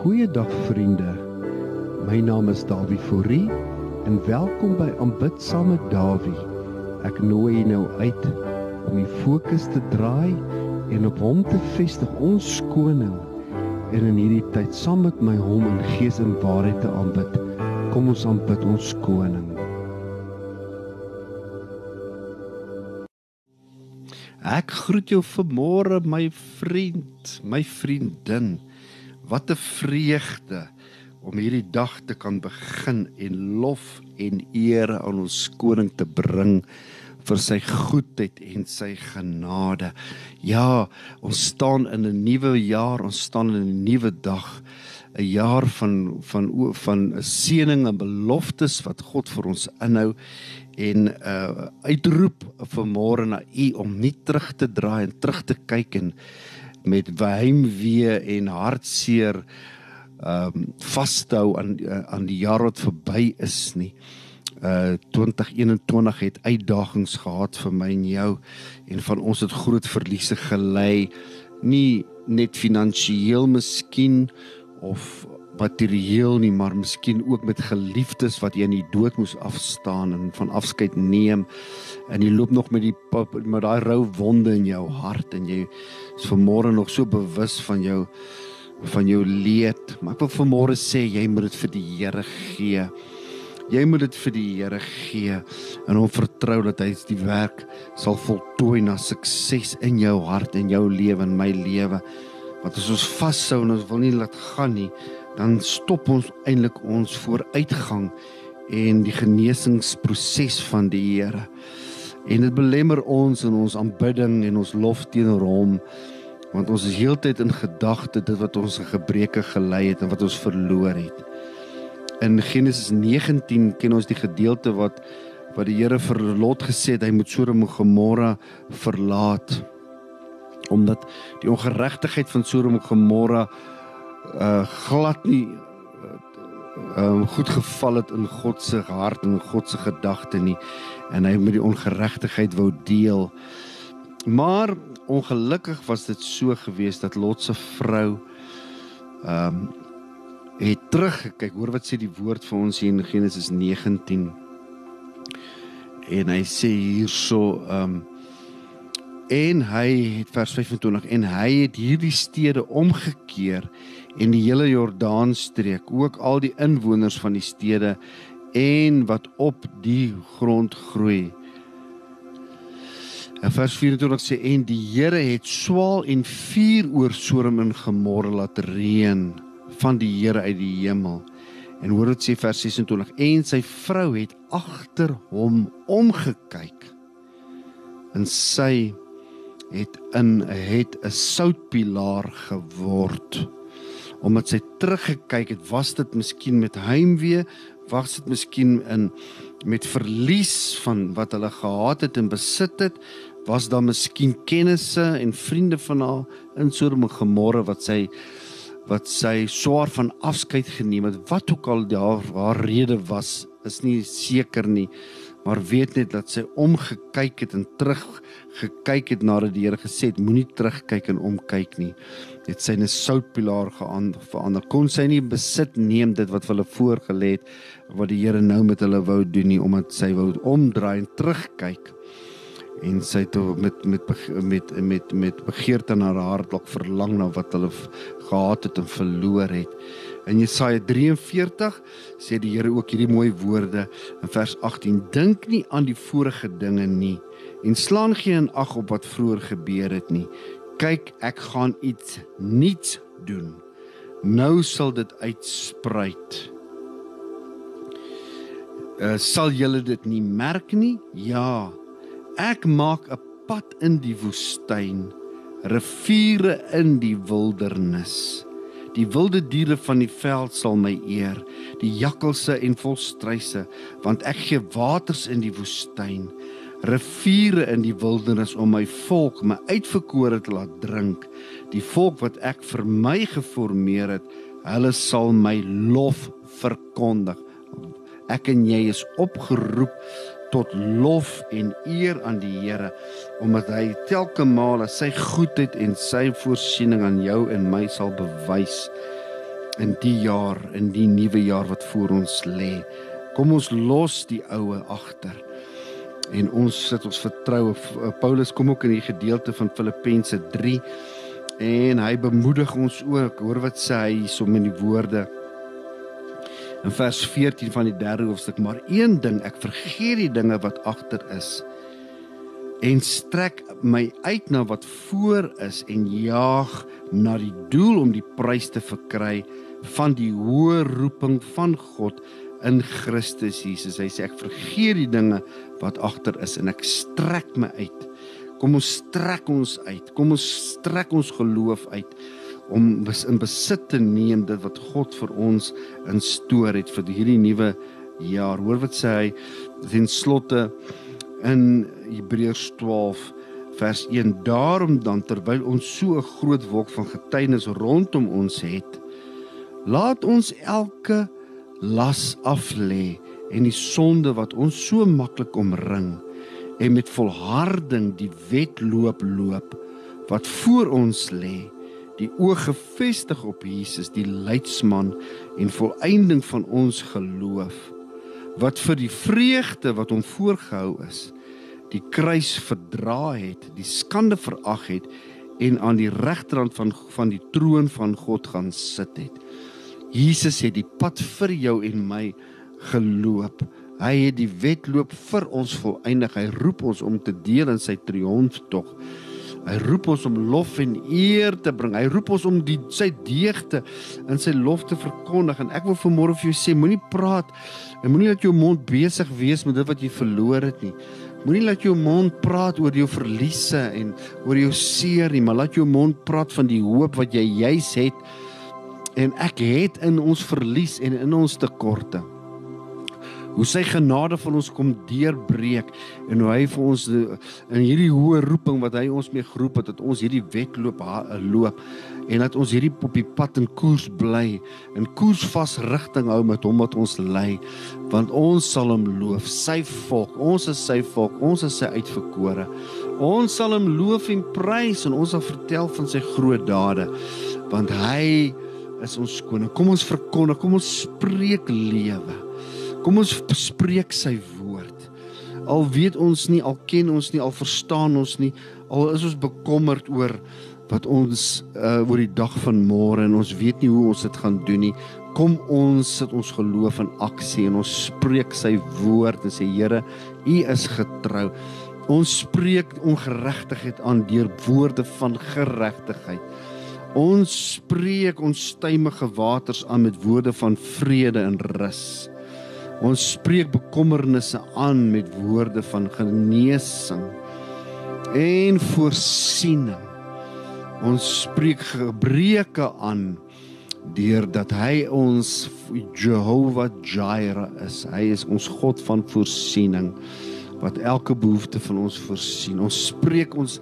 Goeiedag vriende. My naam is Dawie Fourie en welkom by Aanbid saam met Dawie. Ek nooi jou nou uit om die fokus te draai en op hom te vestig, ons koning. En in hierdie tyd saam met my hom in gees en waarheid te aanbid. Kom ons aanbid ons koning. Ek groet jou vanmôre my vriend, my vriendin. Wat 'n vreugde om hierdie dag te kan begin en lof en eer aan ons koning te bring vir sy goedheid en sy genade. Ja, ons staan in 'n nuwe jaar, ons staan in 'n nuwe dag, 'n jaar van van van 'n seëning en beloftes wat God vir ons inhou en uh uitroep vanmôre na u om nie terug te draai en terug te kyk en met heimwee en hartseer ehm um, vashou aan uh, aan die jaar wat verby is nie. Uh 2021 het uitdagings gehad vir my en jou en van ons het groot verliese gelei nie net finansiëel miskien of materieel nie maar miskien ook met geliefdes wat jy in die dood moes afstaan en van afskeid neem. En jy loop nog met die met daai rou wonde in jou hart en jy is vanmôre nog so bewus van jou van jou leed. Maar ek wil vanmôre sê jy moet dit vir die Here gee. Jy moet dit vir die Here gee en hom vertrou dat hy die werk sal voltooi na sukses in jou hart en jou lewe en my lewe. Want as ons vashou en ons wil nie laat gaan nie dan stop ons eintlik ons vooruitgang en die genesingsproses van die Here. En dit belemmer ons in ons aanbidding en ons lof teenoor hom want ons is heeltyd in gedagte dit wat ons gebreke gelei het en wat ons verloor het. In Genesis 19 ken ons die gedeelte wat wat die Here vir Lot gesê het hy moet Sodom en Gomorra verlaat omdat die ongeregtigheid van Sodom en Gomorra uh glad nie um, goed geval het in God se hart en God se gedagte nie en hy met die ongeregtigheid wou deel. Maar ongelukkig was dit so gewees dat Lot se vrou um het teruggekyk. Hoor wat sê die woord vir ons hier in Genesis 19. En hy sê hierso um en hy het vers 25 en hy het hierdie stede omgekeer en die hele Jordaanstreek ook al die inwoners van die stede en wat op die grond groei. En vers 24 sê en die Here het swaal en vuur oor Sodom en Gomorra laat reën van die Here uit die hemel. En hoor dit sê vers 26 en sy vrou het agter hom omgekyk en sy het in het 'n soutpilaar geword. Omdat sy teruggekyk het, was dit miskien met heimwee, was dit miskien in met verlies van wat hulle gehad het en besit het, was daar miskien kennisse en vriende van haar in Sodom en Gomorra wat sy wat sy swaar van afskeid geneem het. Wat ook al daar haar rede was, is nie seker nie maar weet net dat sy omgekyk het en terug gekyk het nadat die Here gesê het moenie terugkyk en omkyk nie. Het sy 'n soutpilaar verander. Kon sy nie besit neem dit wat hulle voorgelê het wat die Here nou met hulle wou doen nie omdat sy wou omdraai en terugkyk. En sy het met met met met met begeerte na haar hart dalk verlang na wat hulle gehad het en verloor het. In Jesaja 43 sê die Here ook hierdie mooi woorde in vers 18: Dink nie aan die vorige dinge nie en slaan geen ag op wat vroeër gebeur het nie. Kyk, ek gaan iets nuuts doen. Nou sal dit uitspruit. Uh, sal julle dit nie merk nie? Ja. Ek maak 'n pad in die woestyn, riviere in die wildernis. Die wilde diere van die veld sal my eer, die jakkalse en volstruise, want ek gee waters in die woestyn, riviere in die wildernis om my volk, my uitverkore te laat drink. Die volk wat ek vir my geformeer het, hulle sal my lof verkondig. Ek en jy is opgeroep tot lof en eer aan die Here omdat hy telke male sy goedheid en sy voorsiening aan jou en my sal bewys. in die jaar, in die nuwe jaar wat voor ons lê. Kom ons los die ou agter. En ons sit ons vertroue Paulus kom ook in die gedeelte van Filippense 3 en hy bemoedig ons ook. Hoor wat sê hy hiersom in die woorde in vers 14 van die 3de hoofstuk, maar een ding, ek vergeet die dinge wat agter is en strek my uit na wat voor is en jaag na die doel om die prys te verkry van die hoë roeping van God in Christus Jesus. Hy sê ek vergeet die dinge wat agter is en ek strek my uit. Kom ons strek ons uit. Kom ons strek ons geloof uit om in besit te neem dit wat God vir ons instoor het vir hierdie nuwe jaar. Hoor wat sê hy ten slotte in Hebreërs 12 vers 1 daarom dan terwyl ons so 'n groot wolk van getuienis rondom ons het laat ons elke las af lê en die sonde wat ons so maklik omring en met volharding die wedloop loop wat voor ons lê die oog gefestig op Jesus die leidsman en volëinding van ons geloof wat vir die vreugde wat hom voorgehou is die kruis verdra het die skande verag het en aan die regterhand van van die troon van God gaan sit het Jesus het die pad vir jou en my geloop. Hy het die wedloop vir ons volëindig. Hy roep ons om te deel in sy triomftog. Hy roep ons om lof en eer te bring. Hy roep ons om die sy deugte in sy lof te verkondig. En ek wil vanmôre vir jou sê, moenie praat en moenie laat jou mond besig wees met dit wat jy verloor het nie. Moenie laat jou mond praat oor jou verliese en oor jou seer nie, maar laat jou mond praat van die hoop wat jy juis het en ek het in ons verlies en in ons tekorte hoe sy genade van ons kom deurbreek en hoe hy vir ons in hierdie hoë roeping wat hy ons mee geroep het dat ons hierdie wedloop loop en dat ons hierdie op die pad in koers bly in koers vas rigting hou met hom wat ons lei want ons sal hom loof sy volk ons is sy volk ons is sy uitverkore ons sal hom loof en prys en ons sal vertel van sy groot dade want hy is ons koning. Kom ons verkondig, kom ons spreek lewe. Kom ons spreek sy woord. Al weet ons nie, al ken ons nie, al verstaan ons nie, al is ons bekommerd oor wat ons uh, oor die dag van môre en ons weet nie hoe ons dit gaan doen nie. Kom ons sit ons geloof in aksie en ons spreek sy woord en sê Here, U is getrou. Ons spreek ongeregtigheid aan deur woorde van geregtigheid. Ons spreek ons stymige waters aan met woorde van vrede en rus. Ons spreek bekommernisse aan met woorde van genesing en voorsiening. Ons spreek gebreke aan deurdat hy ons Jehovah Jireh is. Hy is ons God van voorsiening wat elke behoefte van ons voorsien. Ons spreek ons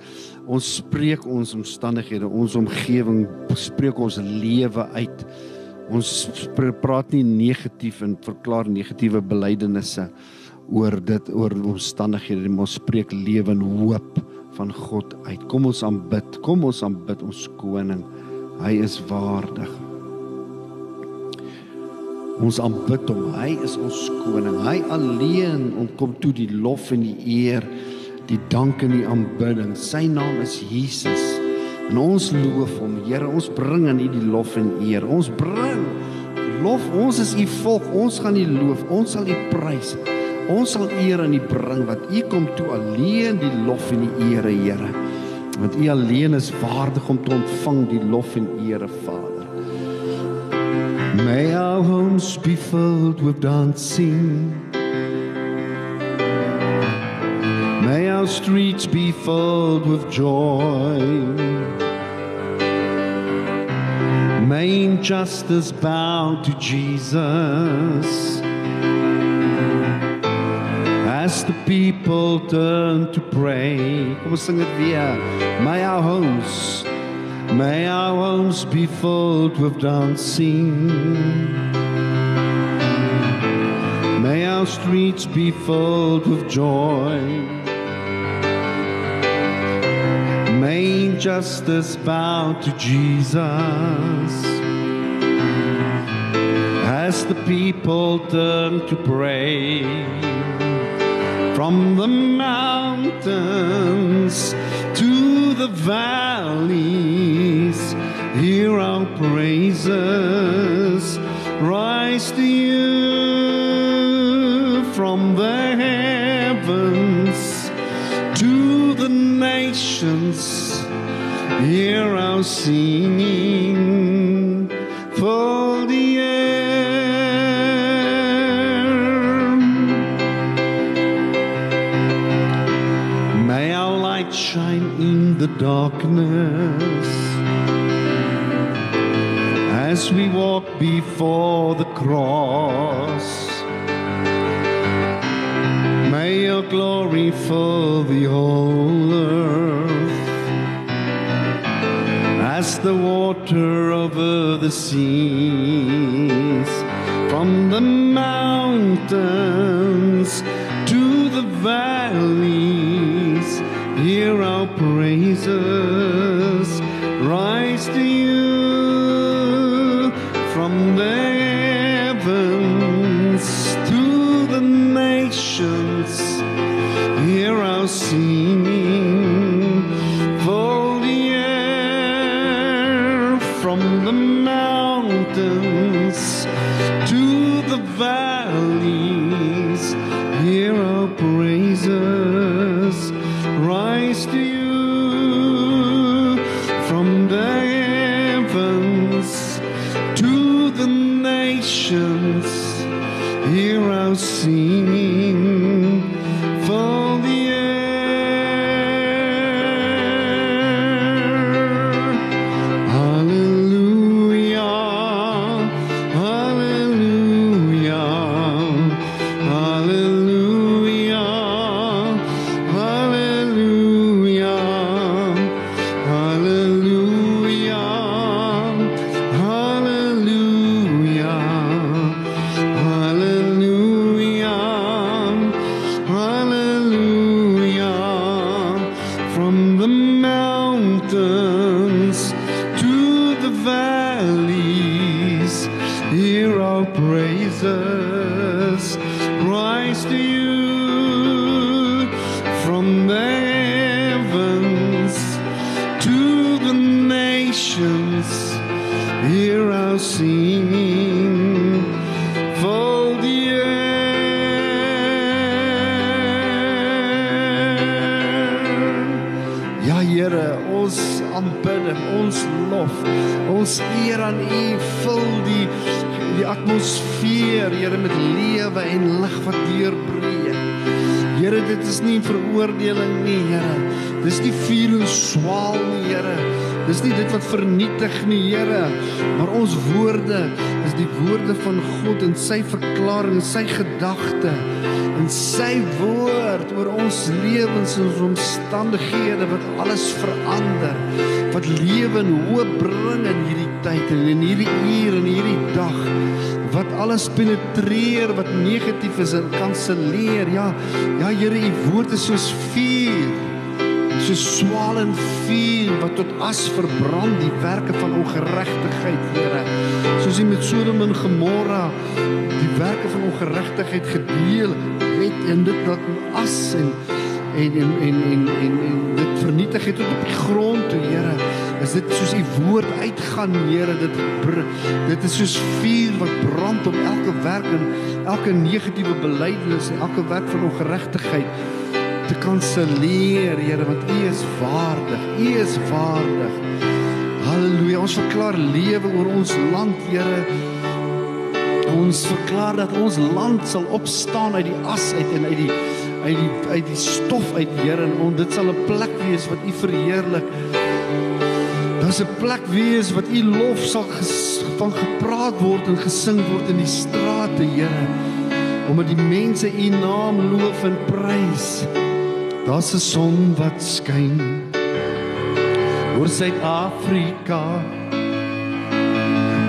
Ons spreek ons omstandighede, ons omgewing, spreek ons lewe uit. Ons praat nie negatief en verklaar negatiewe belydenisse oor dit oor omstandighede, maar ons spreek lewe en hoop van God uit. Kom ons aanbid, kom ons aanbid ons koning. Hy is waardig. Ons aanbid hom. Hy is ons koning. Hy alleen ontkom toe die lof en die eer die dank en die aanbidding. Sy naam is Jesus. En ons loof hom. Here, ons bring aan U die lof en eer. Ons bring lof. Ons is U volk. Ons gaan U loof. Ons sal U prys. Ons sal eer aan U bring wat U kom toe alleen die lof en die eer, Here. Want U alleen is waardig om te ontvang die lof en eer, Vader. May our homes be filled with dancing. May our streets be filled with joy. May injustice bow to Jesus. As the people turn to pray, kom ons sing dit weer. May our homes, may our homes be filled with dancing. May our streets be filled with joy. May justice bow to Jesus. as the people turn to pray. From the mountains to the valleys, hear our praises rise to you from the heavens to the nations. Hear our singing for the air. May our light shine in the darkness as we walk before the cross. May your glory fill the whole the water over the seas. From the mountains to the valleys, hear our praises vernietig nie, Here, maar ons woorde is die woorde van God en sy verklaring, sy gedagte en sy woord oor ons lewens en ons omstandighede wat alles verander, wat lewe en hoop bring in hierdie tyd en in hierdie uur en hierdie dag wat alles penetreer wat negatief is en kanselleer. Ja, ja Here, u woord is soos vuur. So swaal en vuur wat tot as verbrand die werke van ongeregtigheid, Here. Soos u met Sodom en Gomorra die werke van ongeregtigheid gedeel het en dit laat in as en en en en en en, en dit vernietig het tot op die grond Here. Is dit soos u woord uitgaan, Here, dit dit is soos vuur wat brand om elke werk en elke negatiewe belydenis en elke werk van ongeregtigheid te kanselleer, Here, want U is waardig. U is waardig. Halleluja. Ons verklaar lewe oor ons land, Here. Ons verklaar dat ons land sal opstaan uit die as uit en uit die uit die uit die stof uit, Here, en on, dit sal 'n plek wees wat U verheerlik. Daar's 'n plek wees wat U lof sal ges, van gepraat word en gesing word in die strate, Here. Omdat die mense U naam loof en prys. Daar's 'n son wat skyn oor Suid-Afrika.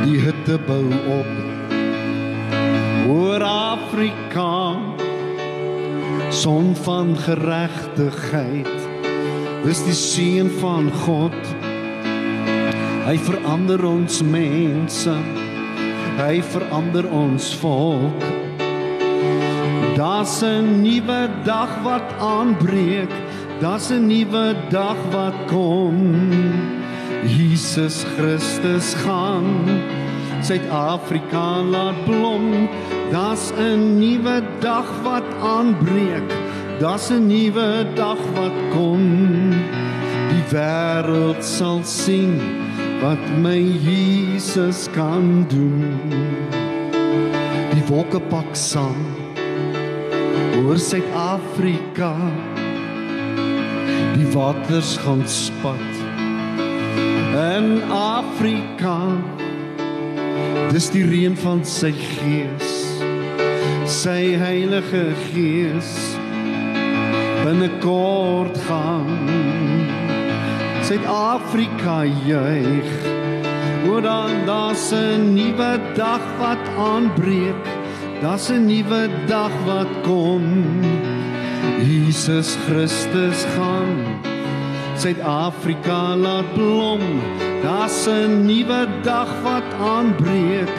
Die hitte bou op oor Afrika. Son van geregtigheid. Dis die seën van God. Hy verander ons mense. Hy verander ons volk. Daar's 'n nuwe dag wat aanbreek. Daar's 'n nuwe dag wat kom. Jesus Christus gaan Suid-Afrika laat blom. Daar's 'n nuwe dag wat aanbreek. Daar's 'n nuwe dag wat kom. Die wêreld sal sien wat my Jesus kan doen. Die wolke pak saam oor Suid-Afrika. Die waters gaan spat in Afrika. Dis die reën van sy gees. Sy heilige gees binnekort gaan Suid-Afrika juig. Oor dan daar's 'n nuwe dag wat aanbreek. Daar's 'n nuwe dag wat kom. Jesus Christus gaan Suid-Afrika laat blom. Daar's 'n nuwe dag wat aanbreek.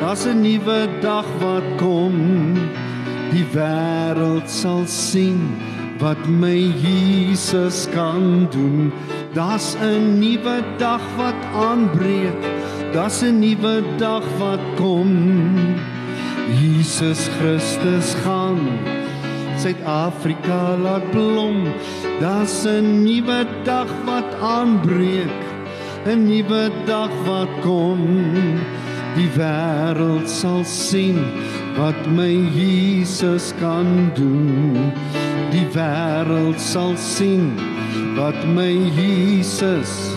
Daar's 'n nuwe dag wat kom. Die wêreld sal sien wat my Jesus kan doen. Daar's 'n nuwe dag wat aanbreek. Daar's 'n nuwe dag wat kom. Jesus Christus gaan Suid-Afrika laat blom. Daar's 'n nuwe dag wat aanbreek. 'n Nuwe dag wat kom. Die wêreld sal sien wat my Jesus kan doen. Die wêreld sal sien wat my Jesus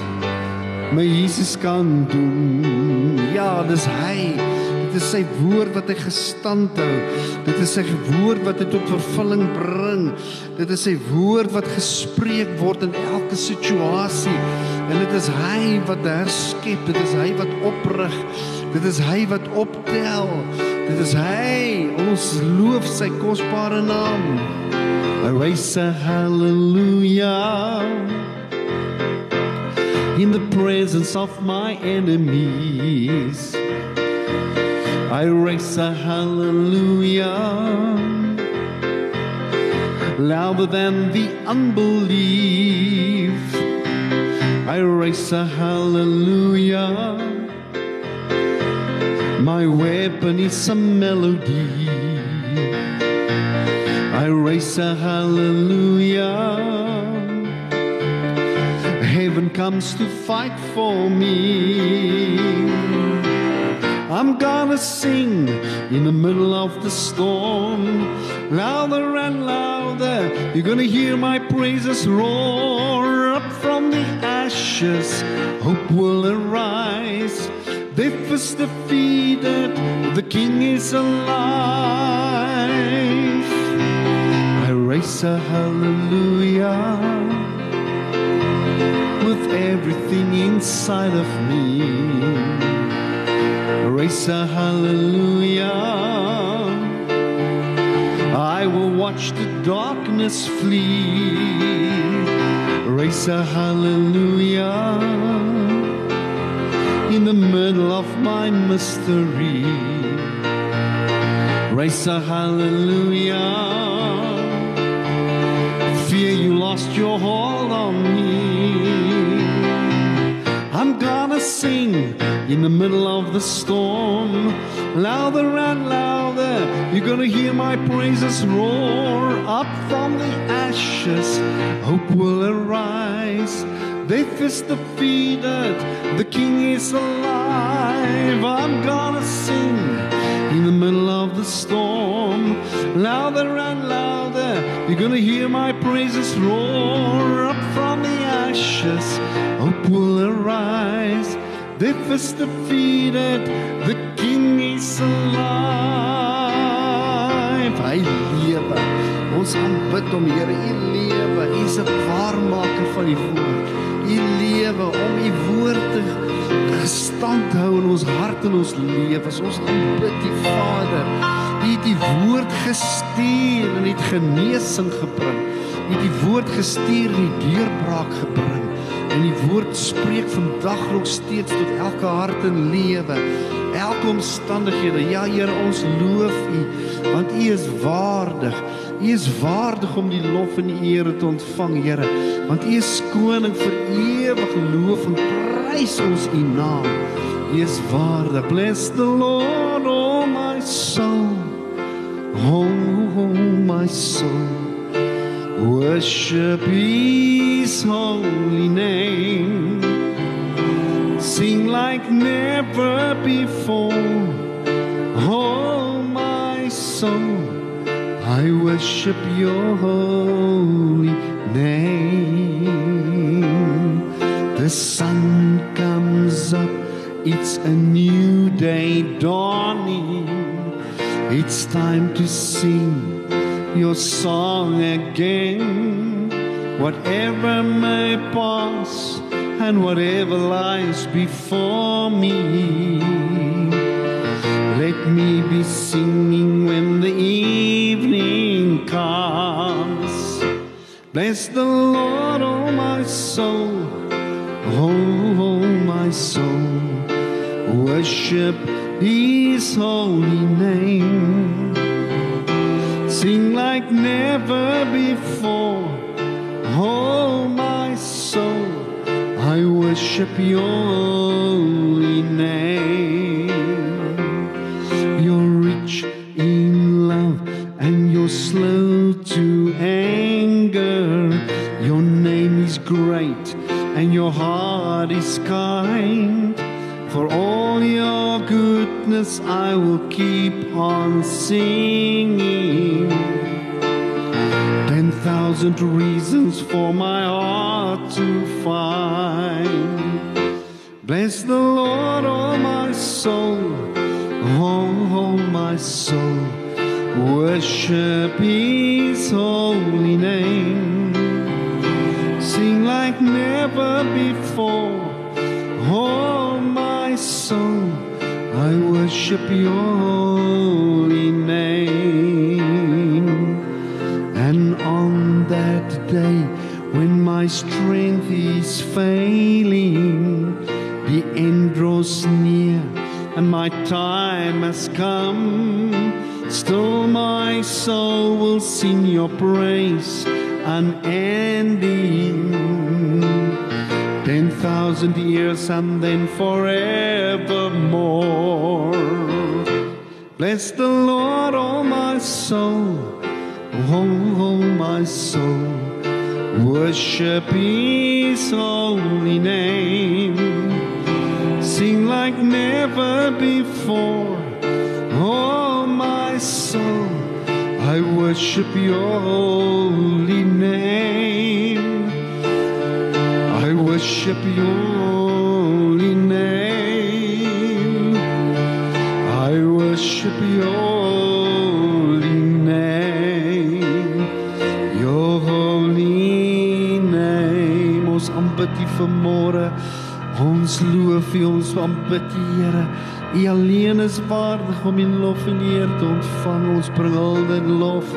my Jesus kan doen. Ja, dis hy. Dit is sy woord wat hy gestand hou. Dit is sy woord wat hy tot vervulling bring. Dit is sy woord wat gespreek word in elke situasie. En dit is hy wat herskep, dit is hy wat oprig. Dit is hy wat optel. Dit is hy. Ons loof sy kosbare naam. I raise a hallelujah in the presence of my enemies. I raise a hallelujah louder than the unbelief. I raise a hallelujah. My weapon is a melody. I raise a hallelujah. Heaven comes to fight for me. I'm gonna sing in the middle of the storm. Louder and louder, you're gonna hear my praises roar up from the ashes. Hope will arise. Death is defeated, the King is alive. I raise a hallelujah with everything inside of me. Raise a hallelujah. I will watch the darkness flee. Raise a hallelujah in the middle of my mystery. Raise a hallelujah. Fear you lost your hold on me. I'm gonna sing in the middle of the storm. Louder and louder, you're gonna hear my praises roar up from the ashes. Hope will arise. Death is defeated, the King is alive. I'm gonna sing in the middle of the storm. Louder and louder, you're gonna hear my praises roar up from the ashes. Hope will arise. Death is defeated, the King is alive. Hy lewe. Ons aanbid hom, Here. U lewe. U is 'n waarmaker van die woord. U lewe om u woord te gestand hou in ons hart en ons lewens. Ons aanbid die Vader. U het die woord gestuur en het genesing gebring. U het die woord gestuur en die deurbraak gebring. En die woord spreek vandag nog steeds tot elke hart en lewe, elke omstandighede. Ja Here, ons loof U want U is waardig. U is waardig om die lof en die eer te ontvang, Here, want U is koning vir ewig. Loof en prys ons U naam. U is waardig. Bless the Lord, oh my soul. Oh my soul. Worship His holy name. Sing like never before. Oh, my soul, I worship your holy name. The sun comes up, it's a new day dawning. It's time to sing your song again. Whatever may pass and whatever lies before me. Let me be singing when the evening comes. Bless the Lord, oh my soul, oh, oh my soul. Worship His holy name. Sing like never before, oh my soul. I worship your holy name. You're rich in love and you're slow to anger. Your name is great and your heart is kind. For all your goodness, I will keep on singing. Thousand reasons for my heart to find. Bless the Lord, oh my soul, oh, oh my soul. Worship His holy name. Sing like never before, oh my soul. I worship your holy name. My strength is failing, the end draws near and my time has come. Still, my soul will sing your praise unending. Ten thousand years and then forevermore. Bless the Lord, oh my soul, oh, oh my soul. Worship His holy name. Sing like never before, oh my soul. I worship your holy name. I worship your holy name. I worship your vanmôre. Ons loof U, ons aanbid U, Here. U alleen is waardig om U lof en eer te ontvang. Ons bring hulde en lof.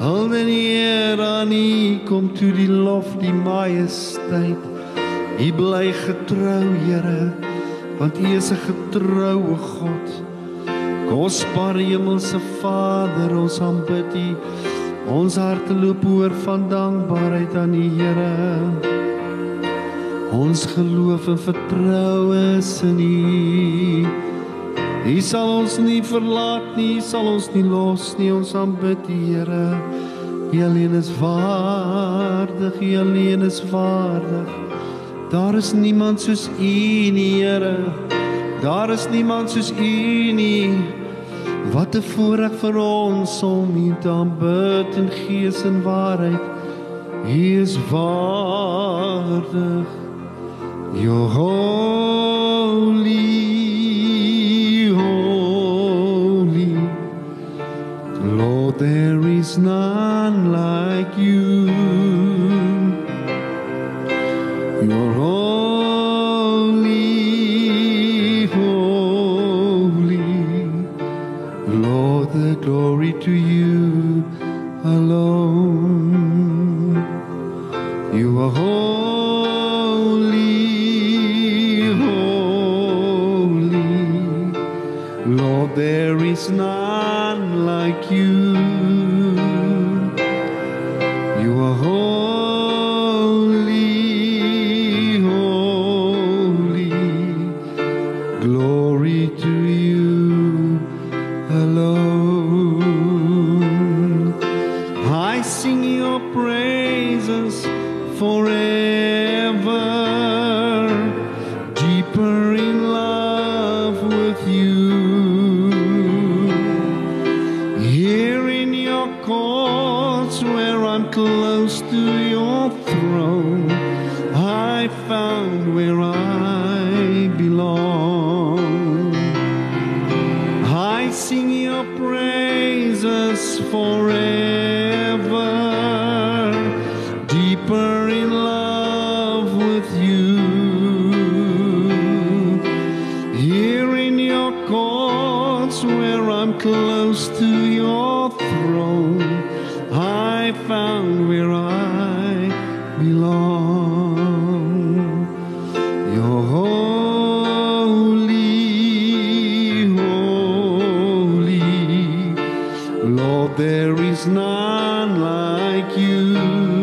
Hulde en eer aan U kom toe die lof, die majesteit. U bly getrou, Here, want U is 'n getroue God. Kosbare hemelse Vader, ons aanbid U. Ons harte loop oor van dankbaarheid aan U, Here. Ons geloof en vertroue is in U. U sal ons nie verlaat nie, U sal ons nie los nie. Ons aanbid U, Here. U alleen is waardig, U alleen is waardig. Daar is niemand soos U nie, Here. Daar is niemand soos U nie. Wat 'n voorreg vir ons om U te aanbid in gees en waarheid. U is waardig. You're holy, holy. Lord, there is none like you. one like you.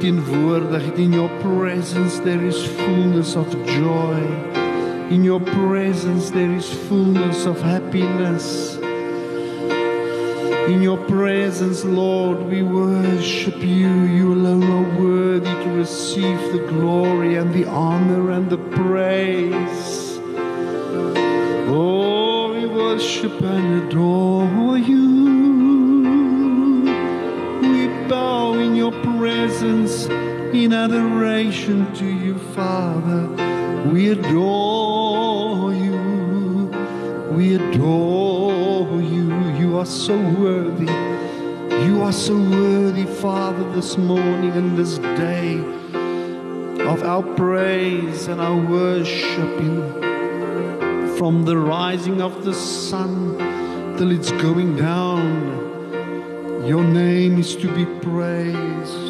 tegenwoordig. In your presence there is fullness of joy. In your presence there is fullness of happiness. In your presence, Lord, we worship you. You alone are worthy to receive the glory and the honor. in adoration to you, Father. We adore you. We adore you. You are so worthy. You are so worthy, Father, this morning and this day of our praise and our worship from the rising of the sun till it's going down. Your name is to be praised.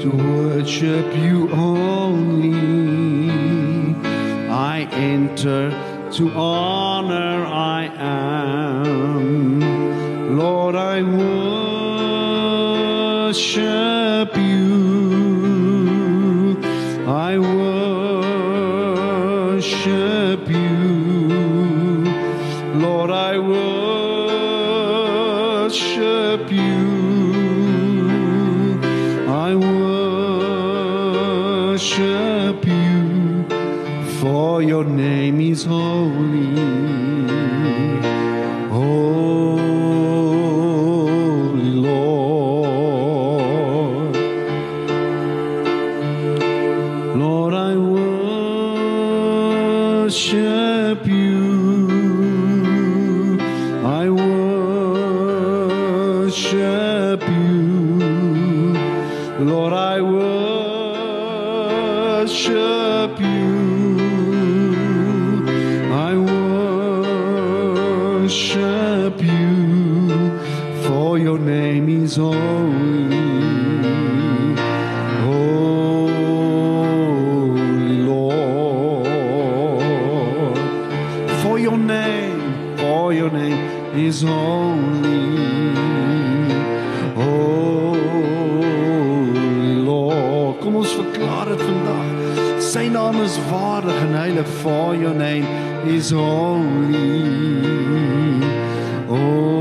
to worship you only. I enter to honor for your name is holy. Holy Lord, kom ons verklaar dit vandag. Sy naam is waardig en heilig, for your name is holy. Holy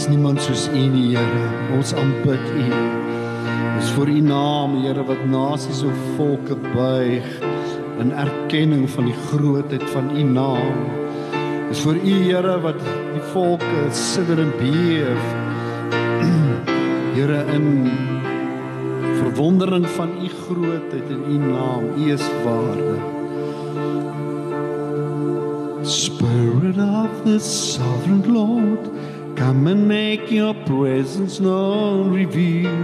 Daar's niemand soos U nie, Here. Ons aanbid U. Dis vir U naam, Here, wat nasies en volke buig in erkenning van die grootheid van U naam. Dis vir U, Here, wat die volke sidder en beef. Here in verwondering van U grootheid en U naam. U is waardig. Spirit of the sovereign Lord, come and make your presence known, reveal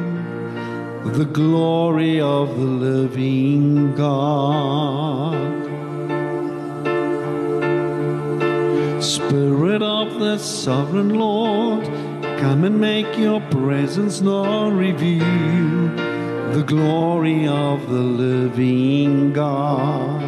the glory of the living God. Spirit of the sovereign Lord, come and make your presence known, reveal the glory of the living God.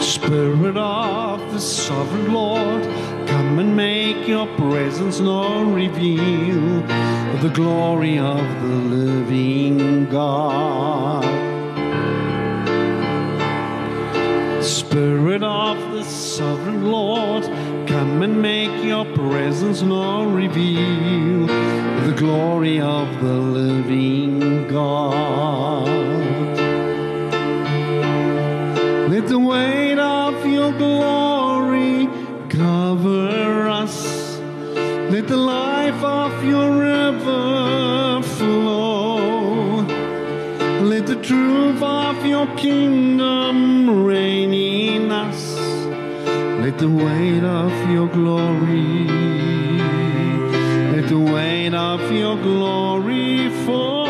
Spirit of the sovereign Lord, come and make your presence known, reveal the glory of the living God. Spirit of the sovereign Lord, come and make your presence known, reveal the glory of the living God. Let the weight of your glory your river flow. Let the truth of your kingdom reign in us. Let the weight of your glory, let the weight of your glory fall.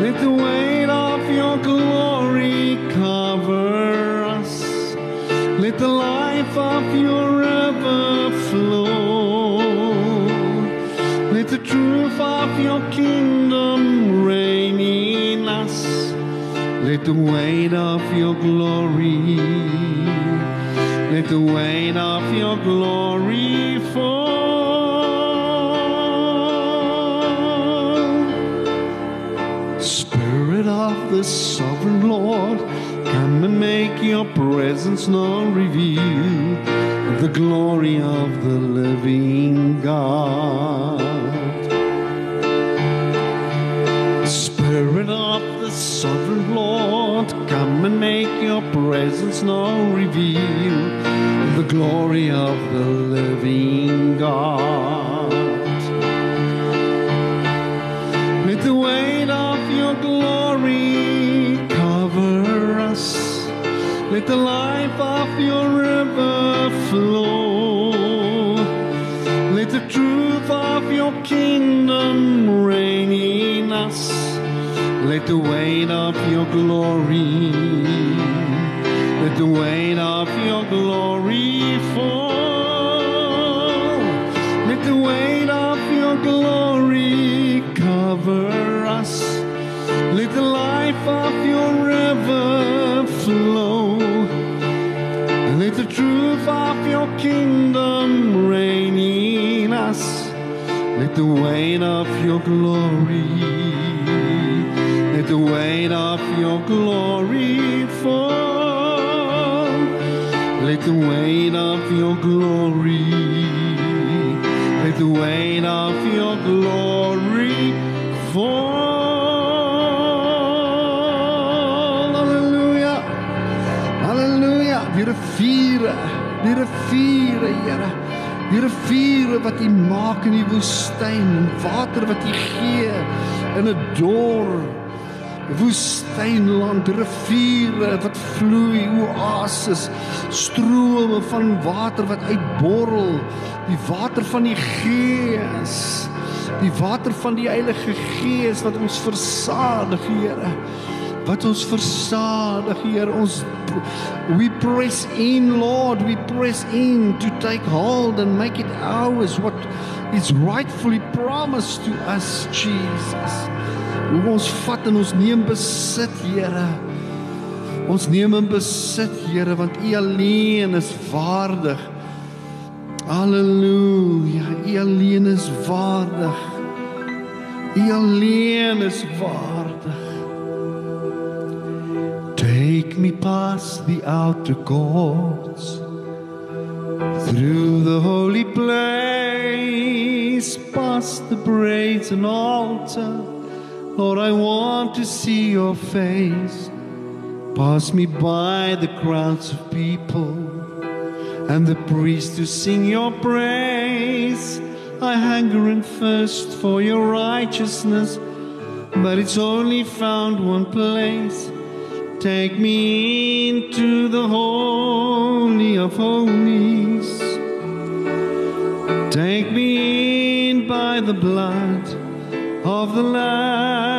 Let the weight of your glory cover us. Let the life of your your kingdom reign in us. Let the weight of your glory, let the weight of your glory fall. Spirit of the sovereign Lord, come and make your presence known, reveal the glory of the living God. Come and make your presence known, reveal the glory of the living God. Let the weight of your glory cover us. Let the life of your river flow. Let the weight of your glory, let the weight of your glory fall. Let the weight of your glory cover us. Let the life of your river flow. Let the truth of your kingdom reign in us. Let the weight of your glory, the weight of your glory fall. Let the weight of your glory, let the weight of your glory fall. Hallelujah. Halleluja, die riviere, die riviere, Here. Die riviere wat U maak in die woestyn, water wat U gee in 'n dor woestynland, riviere wat vloei, oases, strome van water wat uitborrel, die water van die Gees, die water van die Heilige Gees wat ons versadig, Here wat ons versadig Heer ons we press in Lord we press in to take hold and make it ours what is rightfully promised to us Jesus hoe ons vat en ons neem besit Here. Ons neem in besit Here want U alleen is waardig. Halleluja U alleen is waardig. U alleen is waardig. Take me past the outer courts, through the holy place, past the brazen altar. Lord, I want to see your face. Pass me by the crowds of people and the priests to sing your praise. I hunger and thirst for your righteousness, but it's only found one place. Take me into the holy of holies. Take me in by the blood of the Lamb.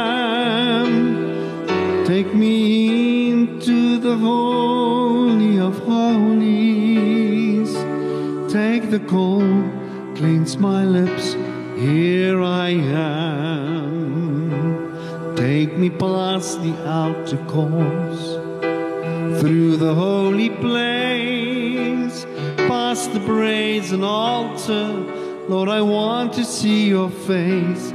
Take me into the holy of holies. Take the coal, cleanse my lips. Here I am. Take me past the outer courts, through the holy place, past the brazen altar. Lord, I want to see your face.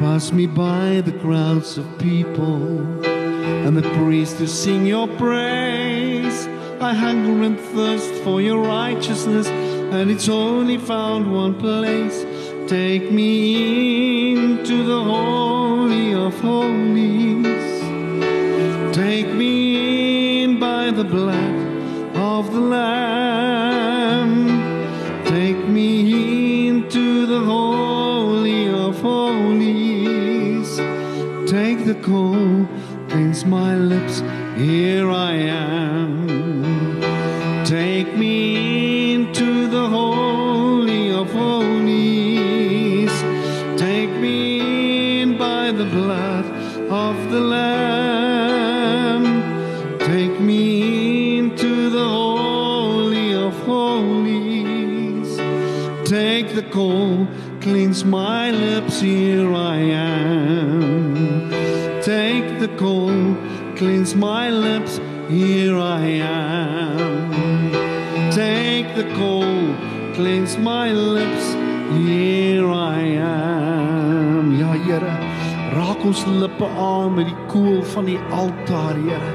Pass me by the crowds of people and the priests to sing your praise. I hunger and thirst for your righteousness, and it's only found one place. Take me into the holy of holies. Take me in by the blood of the Lamb. Take me into the holy of holies. Take the coal, my lips. Here I am. Take me into the holy of holies. Take me in by the blood of the Lamb. Take me into the holy of holies. Take the coal, cleanse my lips. Here I am. Take the coal, cleanse my lips. Here I am. Take the coal, cleanse my lips. Here I am. Ja, Here, raak ons lippe aan met die koel van die altaar, Here.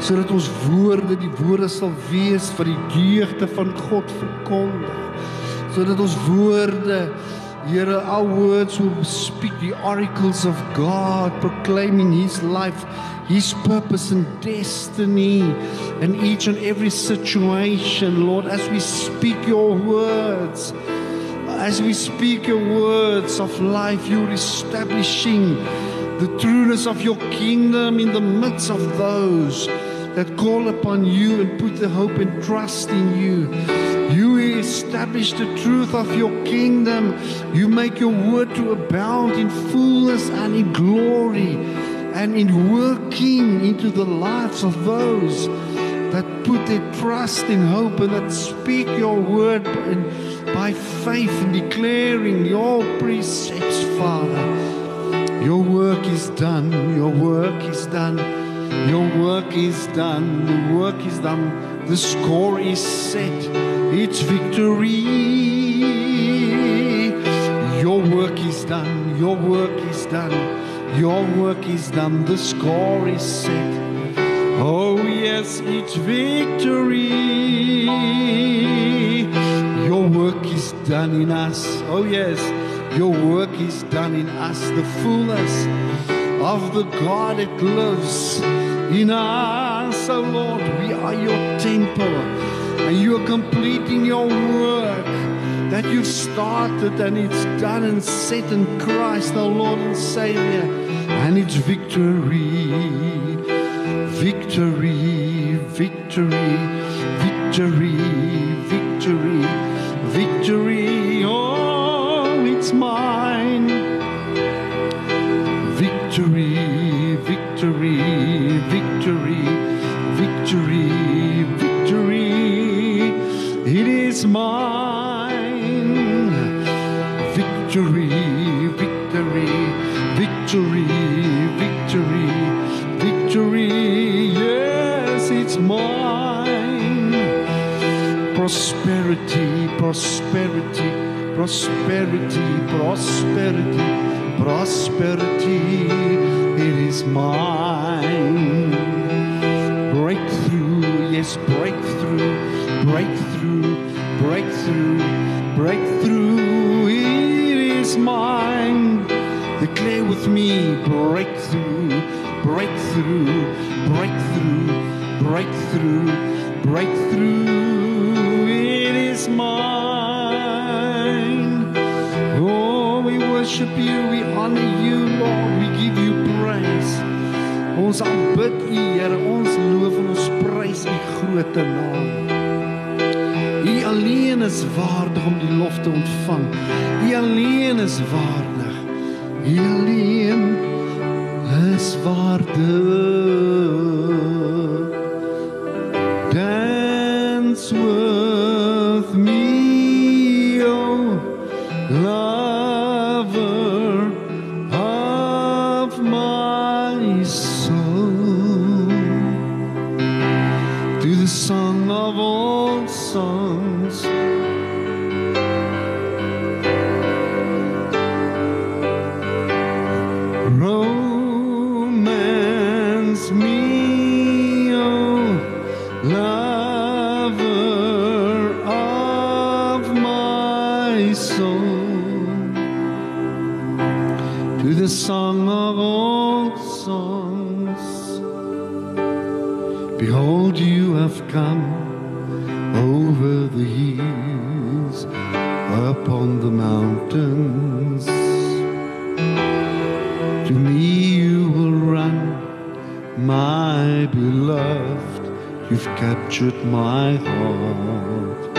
Sodat ons woorde, die woorde sal wees wat die deugde van God verkondig. Sodat ons woorde Here, our words will speak the oracles of God, proclaiming His life, His purpose and destiny in each and every situation, Lord, as we speak your words. As we speak your words of life, you're establishing the trueness of your kingdom in the midst of those that call upon you and put their hope and trust in you. Establish the truth of your kingdom. You make your word to abound in fullness and in glory and in working into the lives of those that put their trust in hope and that speak your word by faith and declaring your precepts, Father. Your work is done. Your work is done. Your work is done. The work is done. The score is set. It's victory. Your work is done. Your work is done. Your work is done. The score is set. Oh, yes, it's victory. Your work is done in us. Oh, yes, your work is done in us. The fullness of the God that lives in us. Oh, Lord, we are your temple. And you are completing your work that you've started and it's done and set in Christ, our Lord and Savior. And it's victory victory, victory, victory, victory, Prosperity, prosperity, prosperity, prosperity. It is mine. Breakthrough, yes, breakthrough, breakthrough, breakthrough, breakthrough. It is mine. Declare with me breakthrough, breakthrough, breakthrough, breakthrough, breakthrough. Worship you, we honor you, Lord, we give you praise. Ons aanbid U, Here, ons loof en ons prys U groot naam. U alleen is waardig om die lof te ontvang. U alleen is waardig. U alleen is waardig. Captured my heart.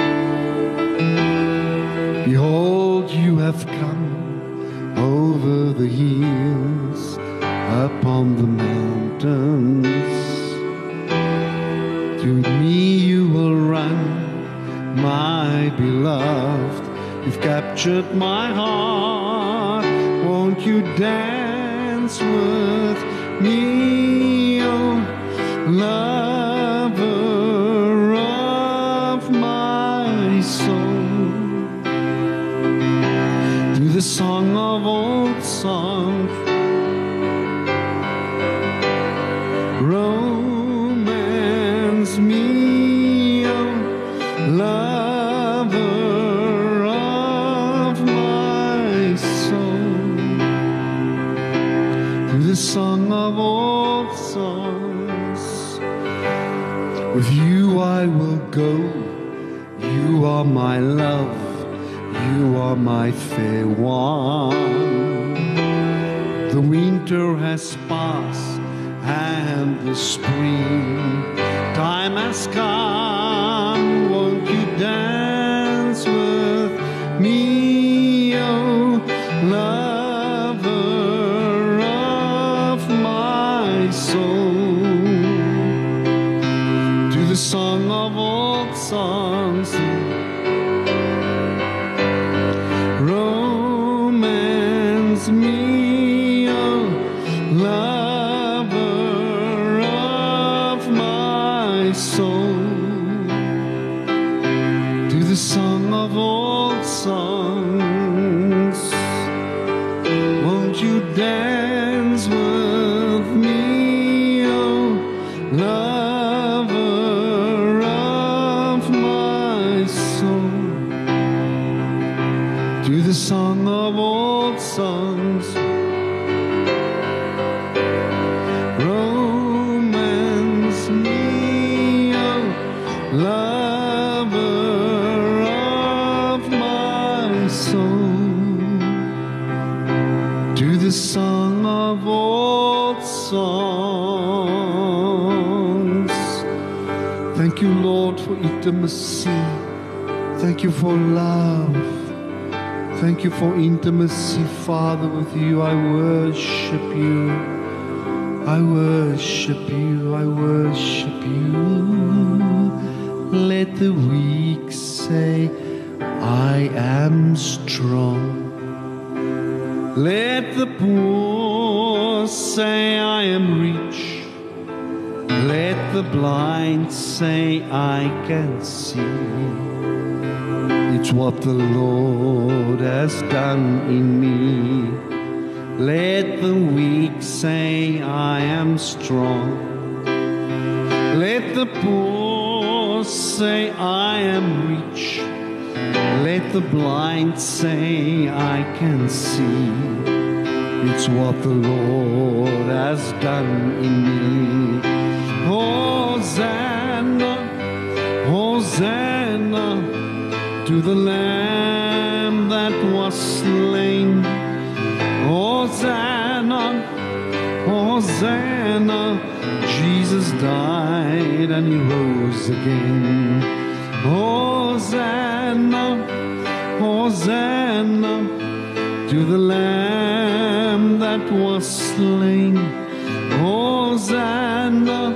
Behold, you have come over the hills, upon the mountains. To me you will run, my beloved. You've captured my heart. Won't you dance with me, my soul? To the song of old songs. Romance me, oh lover of my soul. To the song of old songs. With you I will go. Are my love. You are my fair one. The winter has passed and the spring time has come. Soul. To the song of old songs. Thank you, Lord, for intimacy. Thank you for love. Thank you for intimacy, Father, with you. I worship you. I worship you. I worship you. Let the weak say, I am strong. Let the poor say, I am rich. Let the blind say, I can see. It's what the Lord has done in me. Let the weak say, I am strong. Let the poor say, I am rich. Let the blind say, I can see. It's what the Lord has done in me. Hosanna, Hosanna to the Lamb that was slain. Hosanna, Hosanna, Jesus died and he rose again. Hosanna, Hosanna to the Lamb that was slain. Hosanna,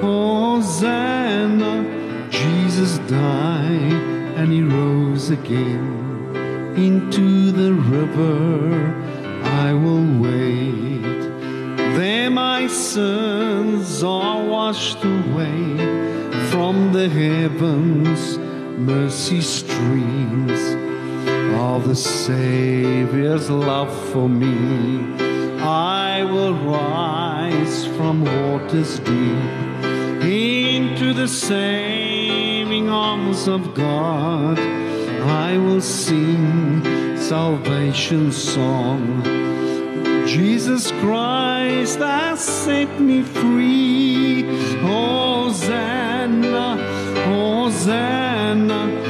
Hosanna, Jesus died and he rose again. Into the river I will wade. There my sins are washed away from the heavens, mercy streams of the Savior's love for me. I will rise from waters deep into the saving arms of God. I will sing salvation song. Jesus Christ has set me free. Hosanna, Hosanna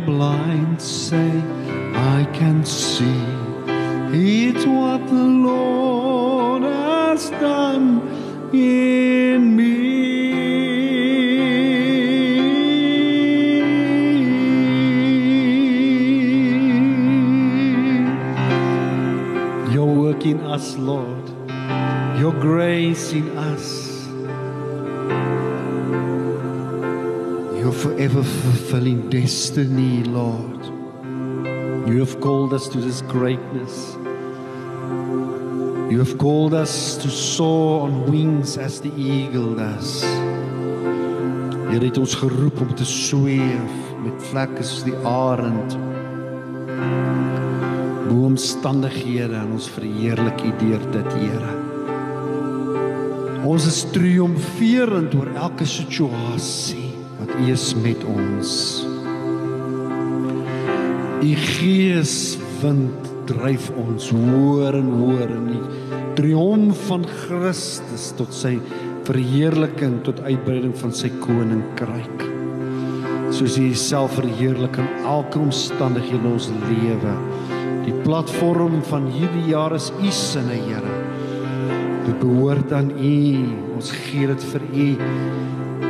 the blind say, I can see. It's what the Lord has done in me. Your work in us, Lord, your grace in us. Forever fulfilling destiny, Lord. You have called us to this greatness. You have called us to soar on wings as the eagle does. Jy het ons geroep om te sweef met vlekke soos die arend. Bo omstandighede en ons verheerlik U deur dit, Here. Ons is triomferend oor elke situasie wat U is met ons. U gees wind dryf ons hoër en hoër in die triomf van Christus tot sy verheerliking tot uitbreiding van sy koninkryk. Soos hy self verheerlik in elke omstandighede in ons lewe. Die platform van hierdie jaar is u sinne, Here. Dit behoort aan u. Ons gee dit vir u.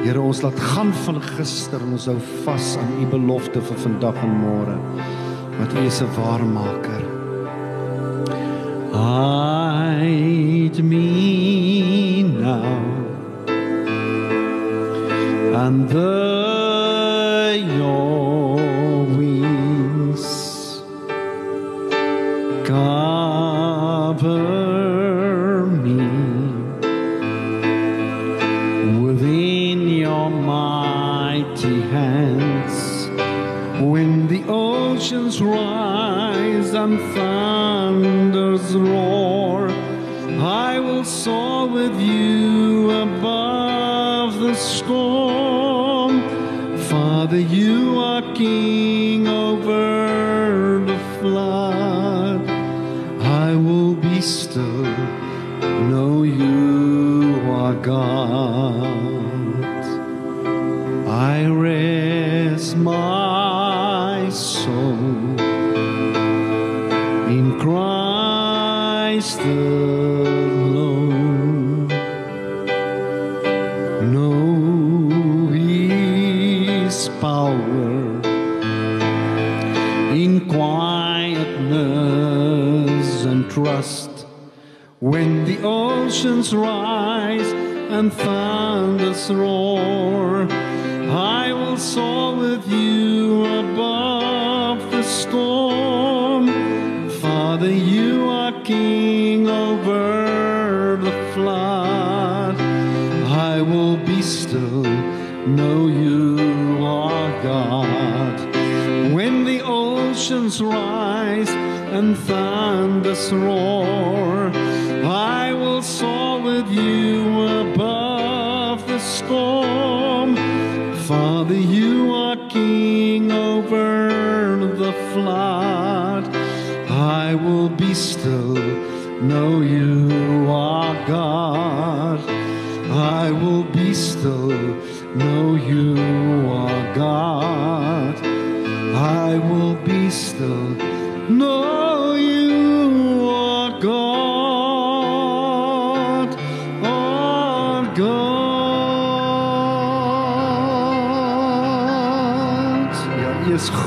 Here, ons laat gaan van gister en ons hou vas aan u belofte vir vandag en môre. Want u is 'n waarmaker. Hide me now under flood. I will be still, know you are God. I will be still, know you are God. I will be still, know you are God. God.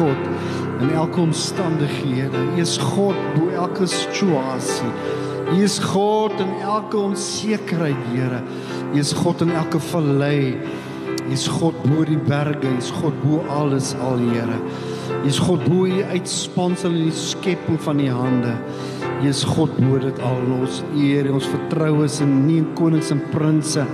God in elke omstandighede. U is God bo elke situasie. U is God in elke onsekerheid, Here. U is God in elke vallei. U is God bo die berge, U is God bo alles al, Here. U is God bo U uitspansel in die skepping van U hande. U is God bo dit al. Ons eer, ons vertrou is in nie in konings en prinses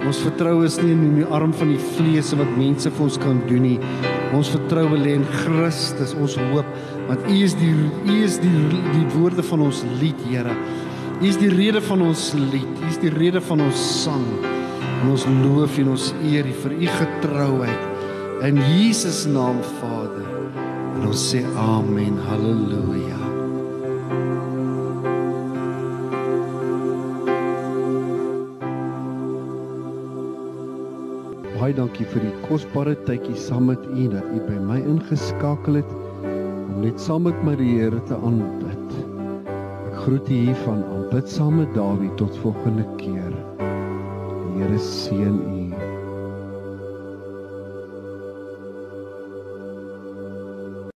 Ons vertrou is nie in die arm van die vlees wat mense vir ons kan doen nie. Ons vertroue lê in Christus, ons hoop, want U is die U is die die woorde van ons lied, Here. U is die rede van ons lied. U is die rede van ons sang. En ons loof en ons eer U vir U getrouheid in Jesus naam, Vader. En ons sê amen. Halleluja. Baie dankie vir die kosbare tydjie saam met u dat u by my ingeskakel het om net saam met my die Here te aanbid. Ek groet u hier van aanbid saam met Dawie tot volgende keer. Die Here seën u.